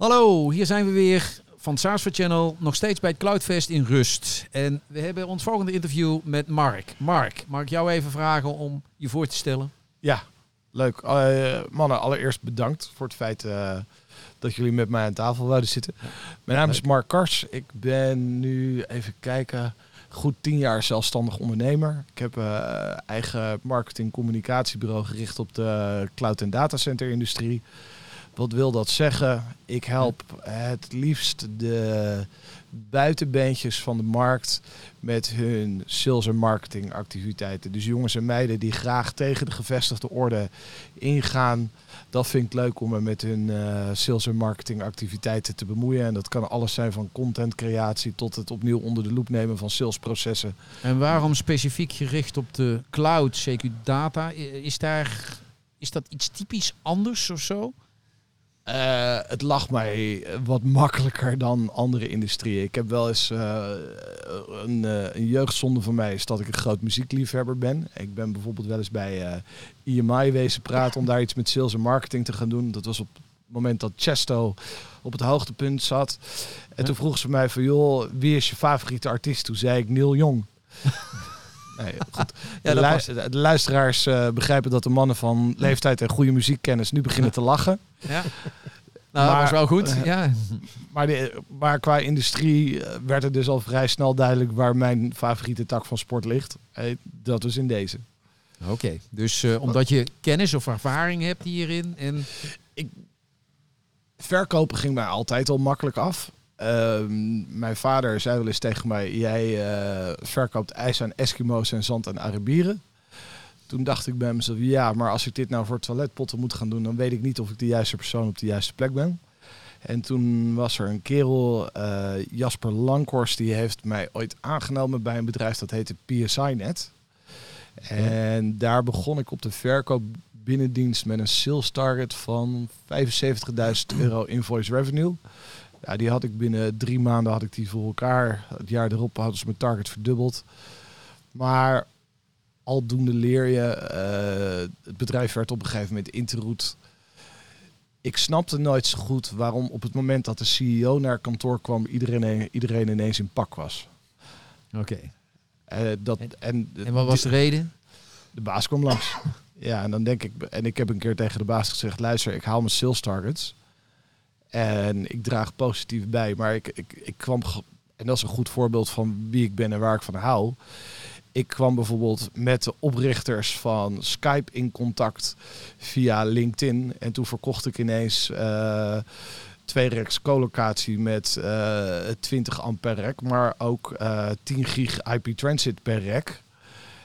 Hallo, hier zijn we weer van SaaSfor Channel, nog steeds bij het Cloudfest in Rust. En we hebben ons volgende interview met Mark. Mark, mag ik jou even vragen om je voor te stellen? Ja, leuk. Eh, mannen, allereerst bedankt voor het feit uh, dat jullie met mij aan tafel wilden zitten. Mijn naam is Mark Kars. Ik ben nu, even kijken, goed tien jaar zelfstandig ondernemer. Ik heb uh, eigen marketing communicatiebureau gericht op de cloud- en datacenter industrie. Wat wil dat zeggen? Ik help het liefst de buitenbeentjes van de markt met hun sales- en marketingactiviteiten. Dus jongens en meiden die graag tegen de gevestigde orde ingaan. Dat vind ik leuk om me met hun uh, sales- en marketingactiviteiten te bemoeien. En dat kan alles zijn van contentcreatie tot het opnieuw onder de loep nemen van salesprocessen. En waarom specifiek gericht op de cloud, CQ data? Is, daar, is dat iets typisch anders of zo? Uh, het lag mij wat makkelijker dan andere industrieën. Ik heb wel eens uh, een, uh, een, jeugdzonde van mij is dat ik een groot muziekliefhebber ben. Ik ben bijvoorbeeld wel eens bij EMI wezen praten om daar iets met sales en marketing te gaan doen. Dat was op het moment dat Chesto op het hoogtepunt zat. En toen vroeg ze mij van joh, wie is je favoriete artiest? Toen zei ik Neil Young. Nee, goed. Ja, de, luister, de, luisteraars uh, begrijpen dat de mannen van leeftijd en goede muziekkennis nu beginnen te lachen. Ja. Nou, maar, dat was wel goed. Ja. Maar, de, maar qua industrie werd het dus al vrij snel duidelijk waar mijn favoriete tak van sport ligt. Hey, dat was in deze. Oké, okay. dus uh, omdat je kennis of ervaring hebt hierin. En... Ik, verkopen ging mij altijd al makkelijk af. Uh, mijn vader zei wel eens tegen mij: Jij uh, verkoopt ijs aan Eskimo's en zand aan Arabieren. Toen dacht ik bij mezelf: Ja, maar als ik dit nou voor toiletpotten moet gaan doen, dan weet ik niet of ik de juiste persoon op de juiste plek ben. En toen was er een kerel, uh, Jasper Lankhorst, die heeft mij ooit aangenomen bij een bedrijf dat heette PSI-net. En daar begon ik op de verkoop binnendienst met een sales target van 75.000 euro invoice revenue. Ja, die had ik binnen drie maanden had ik die voor elkaar. Het jaar erop hadden ze mijn target verdubbeld. Maar aldoende leer je. Uh, het bedrijf werd op een gegeven moment interroet. Ik snapte nooit zo goed waarom op het moment dat de CEO naar kantoor kwam, iedereen, iedereen ineens in pak was. Oké. Okay. Uh, dat, en, en wat was de reden? De baas kwam langs. ja, en dan denk ik, en ik heb een keer tegen de baas gezegd: luister, ik haal mijn sales targets. En ik draag positief bij. Maar ik, ik, ik kwam, en dat is een goed voorbeeld van wie ik ben en waar ik van hou. Ik kwam bijvoorbeeld met de oprichters van Skype in contact via LinkedIn. En toen verkocht ik ineens uh, twee reeks colocatie met uh, 20 ampère rek, maar ook uh, 10 gig IP transit per rek.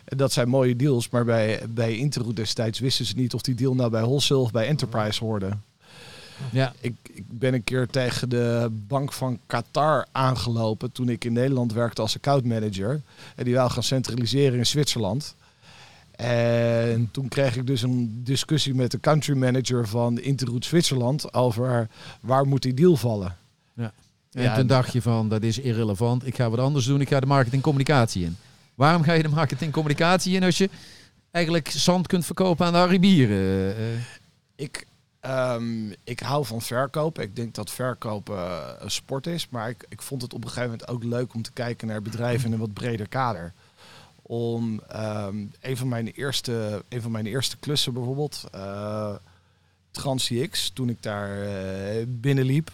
En dat zijn mooie deals, maar bij, bij Interroute destijds wisten ze niet of die deal nou bij wholesale of bij enterprise hoorde. Ja. Ik, ik ben een keer tegen de bank van Qatar aangelopen toen ik in Nederland werkte als account manager. En die wou gaan centraliseren in Zwitserland. En toen kreeg ik dus een discussie met de country manager van Interroute Zwitserland over waar moet die deal vallen. Ja. En ja, toen dacht je van dat is irrelevant, ik ga wat anders doen, ik ga de marketingcommunicatie in. Waarom ga je de marketingcommunicatie in als je eigenlijk zand kunt verkopen aan de Arabieren? Ik, Um, ik hou van verkopen. Ik denk dat verkopen uh, een sport is. Maar ik, ik vond het op een gegeven moment ook leuk om te kijken naar bedrijven in een wat breder kader. Om um, een, van mijn eerste, een van mijn eerste klussen bijvoorbeeld, uh, TransCX, toen ik daar uh, binnenliep.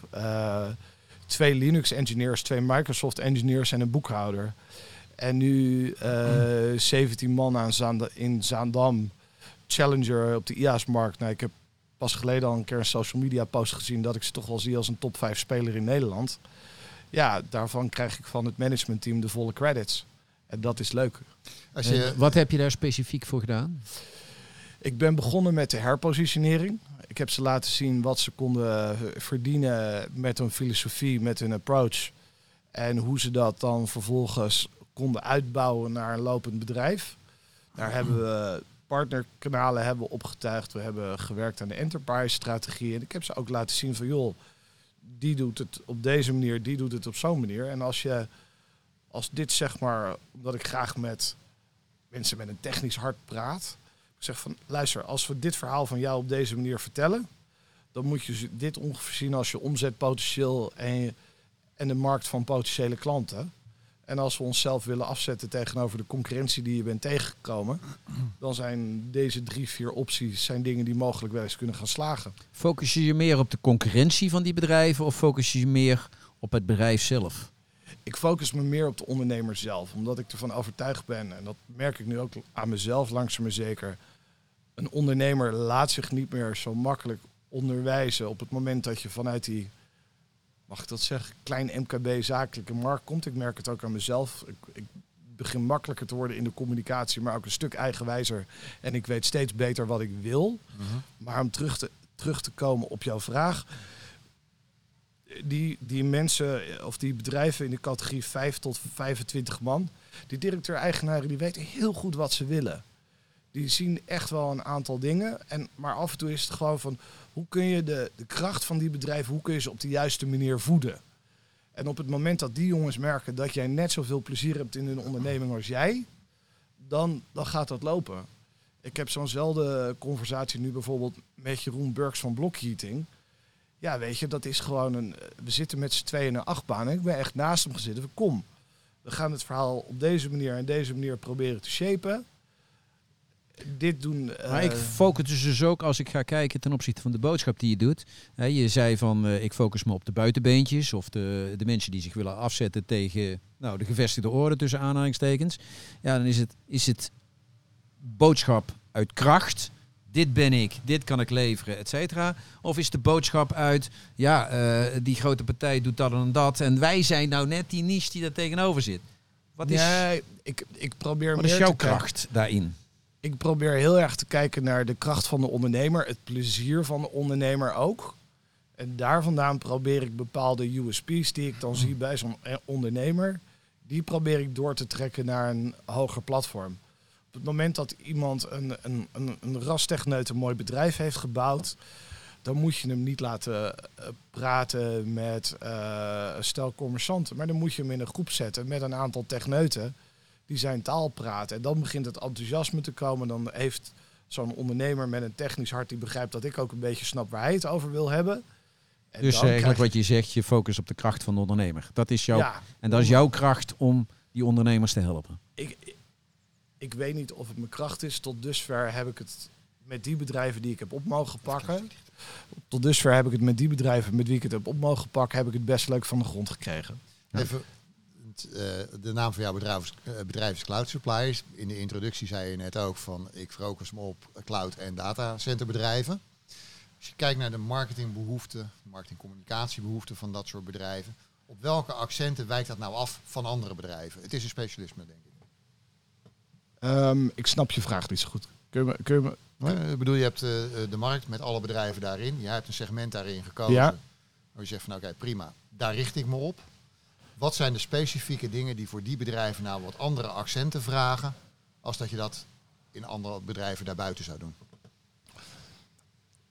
twee Linux engineers, twee Microsoft engineers en een boekhouder. En nu 17 man aan Zaand in Zaandam. Challenger op de IAS-markt. Nou, ik heb pas geleden al een keer een social media post gezien dat ik ze toch wel zie als een top 5 speler in Nederland. Ja, daarvan krijg ik van het managementteam de volle credits. En dat is leuk. Als je... wat heb je daar specifiek voor gedaan? Ik ben begonnen met de herpositionering. Ik heb ze laten zien wat ze konden verdienen met hun filosofie, met hun approach. En hoe ze dat dan vervolgens konden uitbouwen naar een lopend bedrijf. Daar hebben we partnerkanalen hebben opgetuigd. We hebben gewerkt aan de enterprise-strategie. En ik heb ze ook laten zien van, joh, die doet het op deze manier, die doet het op zo'n manier. En als je, als dit zeg maar, omdat ik graag met mensen met een technisch hart praat, ik zeg van, luister, als we dit verhaal van jou op deze manier vertellen, dan moet je dit ongeveer zien als je omzetpotentieel en, en de markt van potentiële klanten. En als we onszelf willen afzetten tegenover de concurrentie die je bent tegengekomen, dan zijn deze drie, vier opties zijn dingen die mogelijk wel eens kunnen gaan slagen. Focus je je meer op de concurrentie van die bedrijven of focus je je meer op het bedrijf zelf? Ik focus me meer op de ondernemer zelf, omdat ik ervan overtuigd ben, en dat merk ik nu ook aan mezelf langzaam maar zeker. Een ondernemer laat zich niet meer zo makkelijk onderwijzen op het moment dat je vanuit die mag ik dat zeggen, klein MKB zakelijke markt komt. Ik merk het ook aan mezelf. Ik, ik, begin makkelijker te worden in de communicatie, maar ook een stuk eigenwijzer. En ik weet steeds beter wat ik wil. Mhm. Maar om terug te, terug te komen op jouw vraag. Die, die mensen of die bedrijven in de categorie 5 tot 25 man, die directeur-eigenaren, die weten heel goed wat ze willen. Die zien echt wel een aantal dingen. En, maar af en toe is het gewoon van hoe kun je de, de kracht van die bedrijven, hoe kun je op de juiste manier voeden? En op het moment dat die jongens merken dat jij net zoveel plezier hebt in hun onderneming als jij, dan, dan gaat dat lopen. Ik heb zo'nzelfde conversatie nu bijvoorbeeld met Jeroen Burks van Blockheating. Ja, weet je, dat is gewoon een. We zitten met z'n tweeën in een achtbaan. En ik ben echt naast hem gezeten. Kom, we gaan het verhaal op deze manier en deze manier proberen te shapen dit doen. Maar ik eh, focus dus ook als ik ga kijken ten opzichte van de boodschap die je doet. je zei van uh, ik focus me op de buitenbeentjes of de, de mensen die zich willen afzetten tegen nou, de gevestigde orde tussen aanhalingstekens. Ja, dan is het, is het boodschap uit kracht. Dit ben ik, dit kan ik leveren, et cetera. Of is de boodschap uit, ja, uh, die grote partij doet dat en dat. En wij zijn nou net die niche die daar tegenover zit. Wat is, nee, ik, ik probeer wat is jouw kracht daarin? Ik probeer heel erg te kijken naar de kracht van de ondernemer, het plezier van de ondernemer ook. En daar vandaan probeer ik bepaalde USP's die ik dan zie bij zo'n ondernemer, die probeer ik door te trekken naar een hoger platform. Op het moment dat iemand een, een, een, een rastechneut een mooi bedrijf heeft gebouwd, dan moet je hem niet laten eh, praten met uh, stel commerçanten, maar dan moet je hem in een groep zetten met een aantal techneuten die zijn taal praten. En dan begint het enthousiasme te komen. Dan heeft zo'n ondernemer met een technisch hart die begrijpt dat ik ook een beetje snap waar hij het over wil hebben. En dus eigenlijk wat je zegt, je focus op de kracht van de ondernemer. Dat is jouw, en dat is jouw kracht om die ondernemers te helpen. Ik, ik weet niet of het mijn kracht is. Tot dusver heb ik het met die bedrijven die ik heb op mogen pakken. Tot dusver heb ik het met die bedrijven met wie ik het heb op mogen pakken, heb ik het best leuk van de grond gekregen. Even, eh, de naam van jouw bedrijf, uh, bedrijf is Cloud Suppliers. In de introductie zei je net ook van ik focus me op cloud- en datacenterbedrijven. Als je kijkt naar de marketingbehoeften, marketingcommunicatiebehoeften van dat soort bedrijven, op welke accenten wijkt dat nou af van andere bedrijven? Het is een specialisme, denk ik. Um, ik snap je vraag niet zo goed. Kun je, kun je me... Ik bedoel, je hebt de markt met alle bedrijven daarin. Je hebt een segment daarin gekozen. Ja. Waar je zegt van oké, prima, daar richt ik me op. Wat zijn de specifieke dingen die voor die bedrijven nou wat andere accenten vragen, als dat je dat in andere bedrijven daarbuiten zou doen?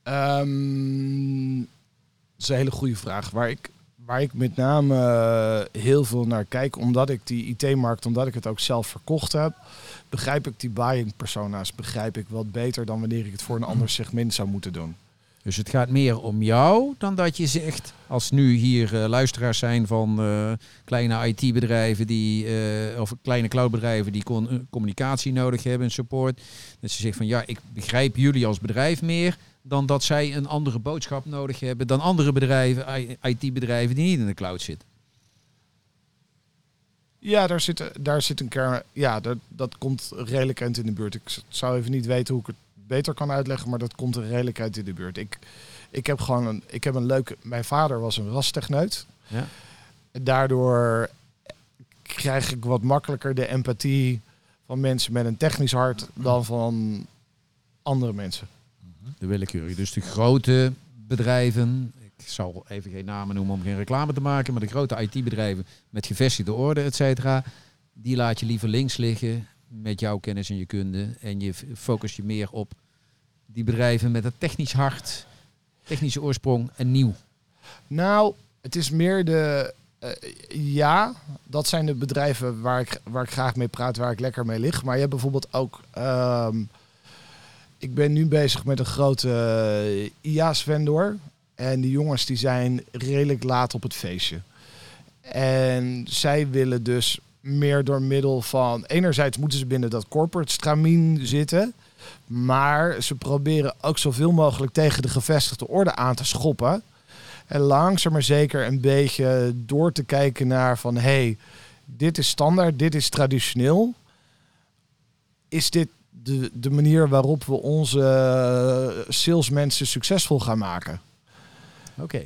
Um, dat is een hele goede vraag. Waar ik, waar ik met name eh, heel veel naar kijk, omdat ik die IT-markt, omdat ik het ook zelf verkocht heb, begrijp ik die buying persona's, begrijp ik wat beter dan wanneer ik het voor een ander segment zou moeten doen. Dus het gaat meer om jou dan dat je zegt, als nu hier uh, luisteraars zijn van uh, kleine IT-bedrijven die, uh, of kleine cloudbedrijven die communicatie nodig hebben en support. Dat ze zeggen van ja, ik begrijp jullie als bedrijf meer dan dat zij een andere boodschap nodig hebben dan andere bedrijven, IT-bedrijven die niet in de cloud zitten. Ja, daar zit, daar zit een kern. Ja, dat, dat komt redelijk eind in de buurt. Ik zou even niet weten hoe ik het beter kan uitleggen, maar dat komt er redelijk uit in de buurt. Ik, ik heb gewoon een, ik heb een leuke. Mijn vader was een rastechneut. Ja. Daardoor krijg ik wat makkelijker de empathie van mensen met een technisch hart dan van andere mensen. De willekeurig. Dus de grote bedrijven, ik zal even geen namen noemen om geen reclame te maken, maar de grote IT-bedrijven met gevestigde orde, et cetera, die laat je liever links liggen met jouw kennis en je kunde. En je focus je meer op die bedrijven met een technisch hart, technische oorsprong en nieuw. Nou, het is meer de. Uh, ja, dat zijn de bedrijven waar ik, waar ik graag mee praat, waar ik lekker mee lig. Maar je hebt bijvoorbeeld ook. Um, ik ben nu bezig met een grote uh, IA's-vendor. En die jongens die zijn redelijk laat op het feestje. En zij willen dus meer door middel van... Enerzijds moeten ze binnen dat corporate stramien zitten... Maar ze proberen ook zoveel mogelijk tegen de gevestigde orde aan te schoppen. En langzaam maar zeker een beetje door te kijken naar van... hé, hey, dit is standaard, dit is traditioneel. Is dit de, de manier waarop we onze salesmensen succesvol gaan maken? Oké.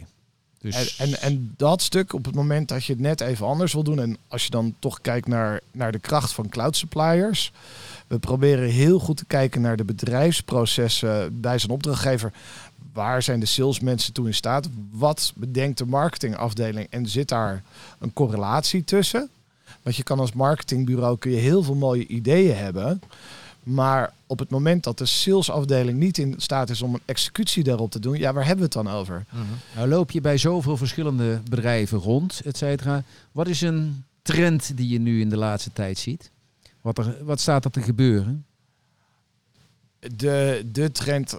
Dus... En, en, en, dat stuk op het moment dat je het net even anders wil doen. En als je dan toch kijkt naar, naar de kracht van cloud suppliers. We proberen heel goed te kijken naar de bedrijfsprocessen bij zijn opdrachtgever. Waar zijn de salesmensen toe in staat? Wat bedenkt de marketingafdeling? En zit daar een correlatie tussen? Want je kan als marketingbureau kun je heel veel mooie ideeën hebben. Maar op het moment dat de salesafdeling niet in staat is om een executie daarop te doen, ja, waar hebben we het dan over? Mhm. Nou loop je bij zoveel verschillende bedrijven rond, et cetera. Wat is een trend die je nu in de laatste tijd ziet? Wat, er, wat staat er te gebeuren? De, de trend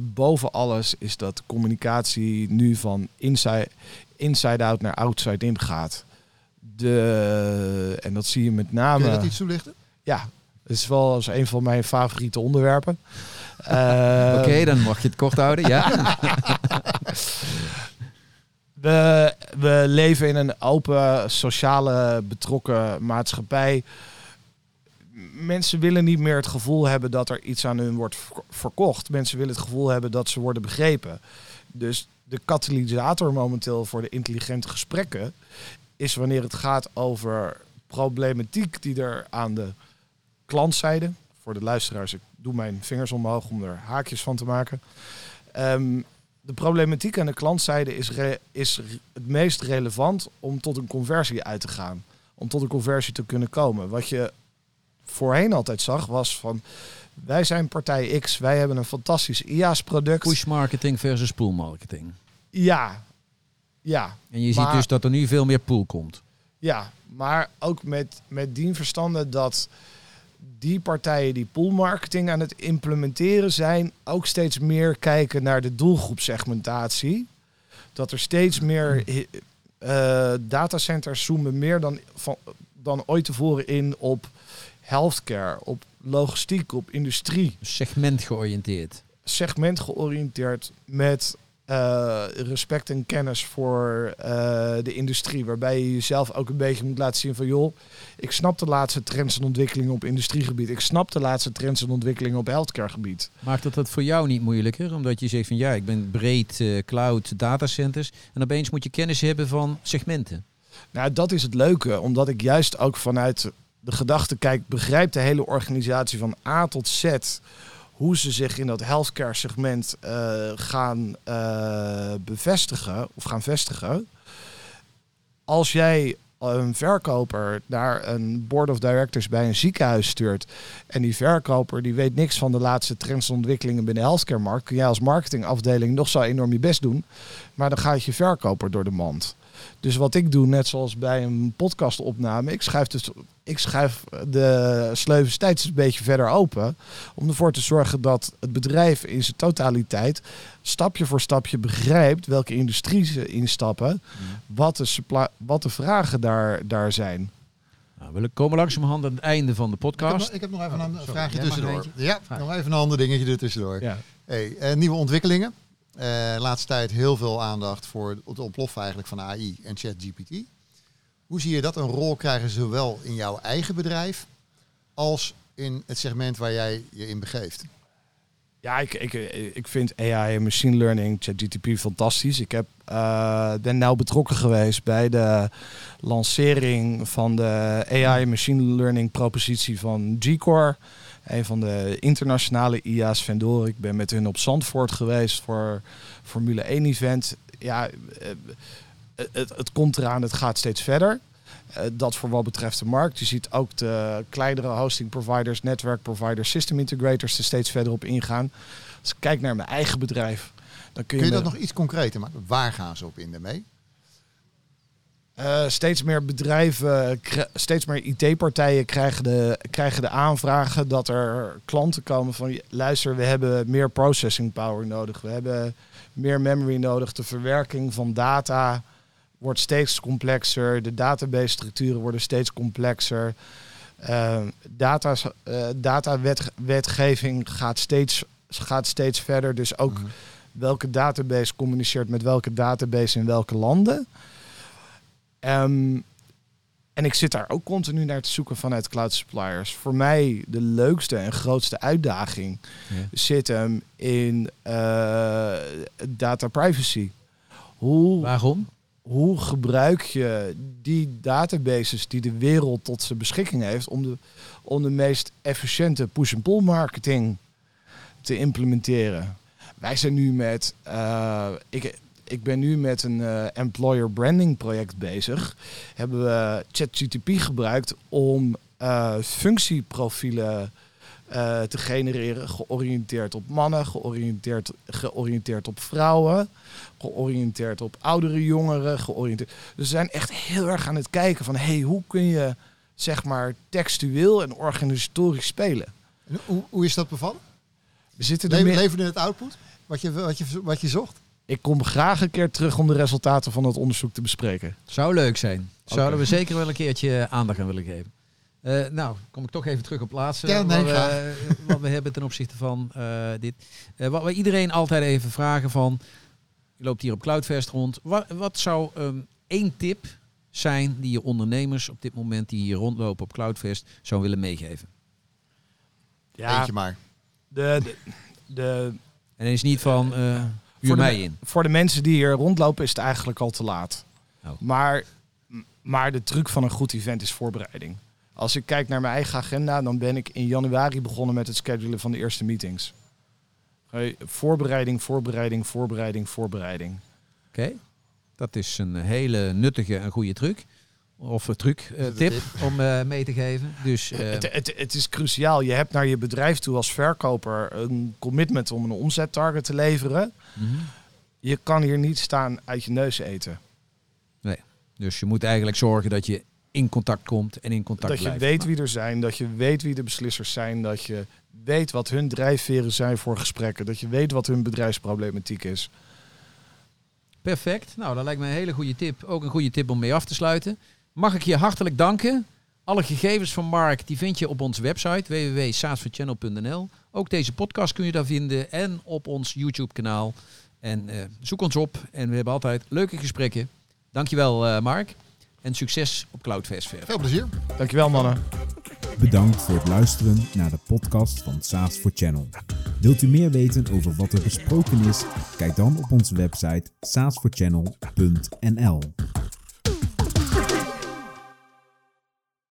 boven alles is dat communicatie nu van inside, inside out naar outside in gaat. De, en dat zie je met name. Kun je dat iets toelichten? Ja, het is wel als een van mijn favoriete onderwerpen. Oké, dan mag je het kort houden, ja. we, we leven in een open, sociale, betrokken maatschappij. Mensen willen niet meer het gevoel hebben dat er iets aan hun wordt verkocht. Mensen willen het gevoel hebben dat ze worden begrepen. Dus de katalysator momenteel voor de intelligente gesprekken is wanneer het gaat over problematiek die er aan de klantzijde, voor de luisteraars, ik doe mijn vingers omhoog om er haakjes van te maken. Um, de problematiek aan de klantzijde is, is het meest relevant om tot een conversie uit te gaan. Om tot een conversie te kunnen komen. Wat je voorheen altijd zag was van wij zijn partij X, wij hebben een fantastisch IaaS product. Push marketing versus pool marketing. Ja, ja. En je ziet dus dat er nu veel meer pool komt. Ja, maar ook met, met dien verstande dat die partijen die poolmarketing aan het implementeren zijn, ook steeds meer kijken naar de doelgroepsegmentatie. Dat er steeds meer uh, datacenters zoomen meer dan, van, dan ooit tevoren in op healthcare, op logistiek, op industrie. Segment georiënteerd. Segment georiënteerd met uh, respect en kennis voor uh, de industrie. Waarbij je jezelf ook een beetje moet laten zien van joh, ik snap de laatste trends en ontwikkelingen op industriegebied. Ik snap de laatste trends en ontwikkelingen op healthcaregebied. Maakt dat dat voor jou niet moeilijker? Omdat je zegt van ja, ik ben breed uh, cloud datacenters. En opeens moet je kennis hebben van segmenten. Nou, dat is het leuke. Omdat ik juist ook vanuit de gedachte kijk, begrijp de hele organisatie van A tot Z hoe ze zich in dat healthcare segment uh, gaan uh, bevestigen of gaan vestigen. Als jij een verkoper naar een board of directors bij een ziekenhuis stuurt en die verkoper die weet niks van de laatste trends en ontwikkelingen binnen de healthcare markt, kun jij als marketingafdeling nog zo enorm je best doen, maar dan gaat je verkoper door de mand. Dus wat ik doe, net zoals bij een podcastopname, ik schrijf, dus, ik schrijf de sleutels steeds een beetje verder open. Om ervoor te zorgen dat het bedrijf in zijn totaliteit stapje voor stapje begrijpt welke industrie ze instappen, mm. wat, de wat de vragen daar, daar zijn. Nou, we komen langzamerhand aan het einde van de podcast. Ik heb, nog, even oh, een vraagje tussendoor. Ja, nog even een ander dingetje er tussendoor. Ja. Hey, uh, nieuwe ontwikkelingen. Uh, laatste tijd heel veel aandacht voor het ontploffen eigenlijk van AI en ChatGPT. Hoe zie je dat een rol krijgen zowel in jouw eigen bedrijf als in het segment waar jij je in begeeft? Ja, ik, ik, ik vind AI en machine learning, ChatGPT fantastisch. Ik heb, uh, ben nauw betrokken geweest bij de lancering van de AI machine learning propositie van G-Core een van de internationale IA's Vendor. Ik ben met hun op Zandvoort geweest voor Formule 1 event. Ja, eh, het, het komt eraan, het gaat steeds verder. Uh, dat voor wat betreft de markt. Je ziet ook de kleinere hosting providers, netwerk providers, system integrators er steeds verder op ingaan. Als ik kijk naar mijn eigen bedrijf, dan kun je. Kun je dat nog iets concreter maken? Waar gaan ze op in daarmee? Uh, steeds meer bedrijven, steeds meer IT-partijen krijgen de, krijgen de aanvragen dat er klanten komen van luister, we hebben meer processing power nodig. We hebben meer memory nodig. De verwerking van data wordt steeds complexer. De database structuren worden steeds complexer. Uh, data, uh, datawetgeving gaat steeds, gaat steeds verder. Dus ook mhm. welke database communiceert met welke database in welke landen. Um, en ik zit daar ook continu naar te zoeken vanuit cloud suppliers. Voor mij de leukste en grootste uitdaging zit hem in uh, data privacy. Hoe, Waarom? Hoe gebruik je die databases die de wereld tot zijn beschikking heeft om de, om de meest efficiënte push-and-pull marketing te implementeren? Wij zijn nu met, uh, ik, ik ben nu met een uh, employer branding project bezig. Hebben we ChatGTP gebruikt om uh, functieprofielen uh, te genereren, georiënteerd op mannen, georiënteerd, georiënteerd op vrouwen, georiënteerd op oudere jongeren, georiënteerd. Dus we zijn echt heel erg aan het kijken van hey, hoe kun je zeg maar textueel en organisatorisch spelen. hoe, hoe is dat bevallen? We zitten er Leverde het output? Wat je, wat, je, wat je zocht? Ik kom graag een keer terug om de resultaten van het onderzoek te bespreken. Zou leuk zijn. Zouden we zeker wel een keertje aandacht aan willen geven. Uh, nou, kom ik toch even terug op het laatste. Ja, nee, wat, we, wat, we, hebben ten opzichte van uh, dit. Uh, wat we iedereen altijd even vragen van... Je loopt hier op Cloudfest rond. Wat, wat zou um, één tip zijn die je ondernemers op dit moment... die hier rondlopen op Cloudfest zou willen meegeven? Ja, Eentje maar. De, de, de, en is niet van voor de, in. Voor de mensen die hier rondlopen is het eigenlijk al te laat. Oh. Maar, maar de truc van een goed event is voorbereiding. Als ik kijk naar mijn eigen agenda, dan ben ik in januari begonnen met het schedulen van de eerste meetings. Voorbereiding, voorbereiding, voorbereiding, voorbereiding. Oké, dat is een hele nuttige en goede truc. Of een truc, uh, tip om uh, mee te geven. Dus, uh, het, het, het, is cruciaal. Je hebt naar je bedrijf toe als verkoper een commitment om een omzettarget te leveren. Mhm. Je kan hier niet staan uit je neus eten. Nee, dus je moet eigenlijk zorgen dat je in contact komt en in contact dat blijft. Dat je weet wie er zijn, dat je weet wie de beslissers zijn, dat je weet wat hun drijfveren zijn voor gesprekken, dat je weet wat hun bedrijfsproblematiek is. Perfect. Nou, dat lijkt me een hele goede tip. Ook een goede tip om mee af te sluiten. Mag ik je hartelijk danken. Alle gegevens van Mark die vind je op onze website www.saasforchannel.nl. Ook deze podcast kun je daar vinden en op ons YouTube kanaal. En uh, zoek ons op en we hebben altijd leuke gesprekken. Dankjewel uh, Mark en succes op Cloudfest verder. Veel plezier. Dankjewel mannen. Bedankt voor het luisteren naar de podcast van SaaS for Channel. Wilt u meer weten over wat er besproken is? Kijk dan op onze website saasforchannel.nl.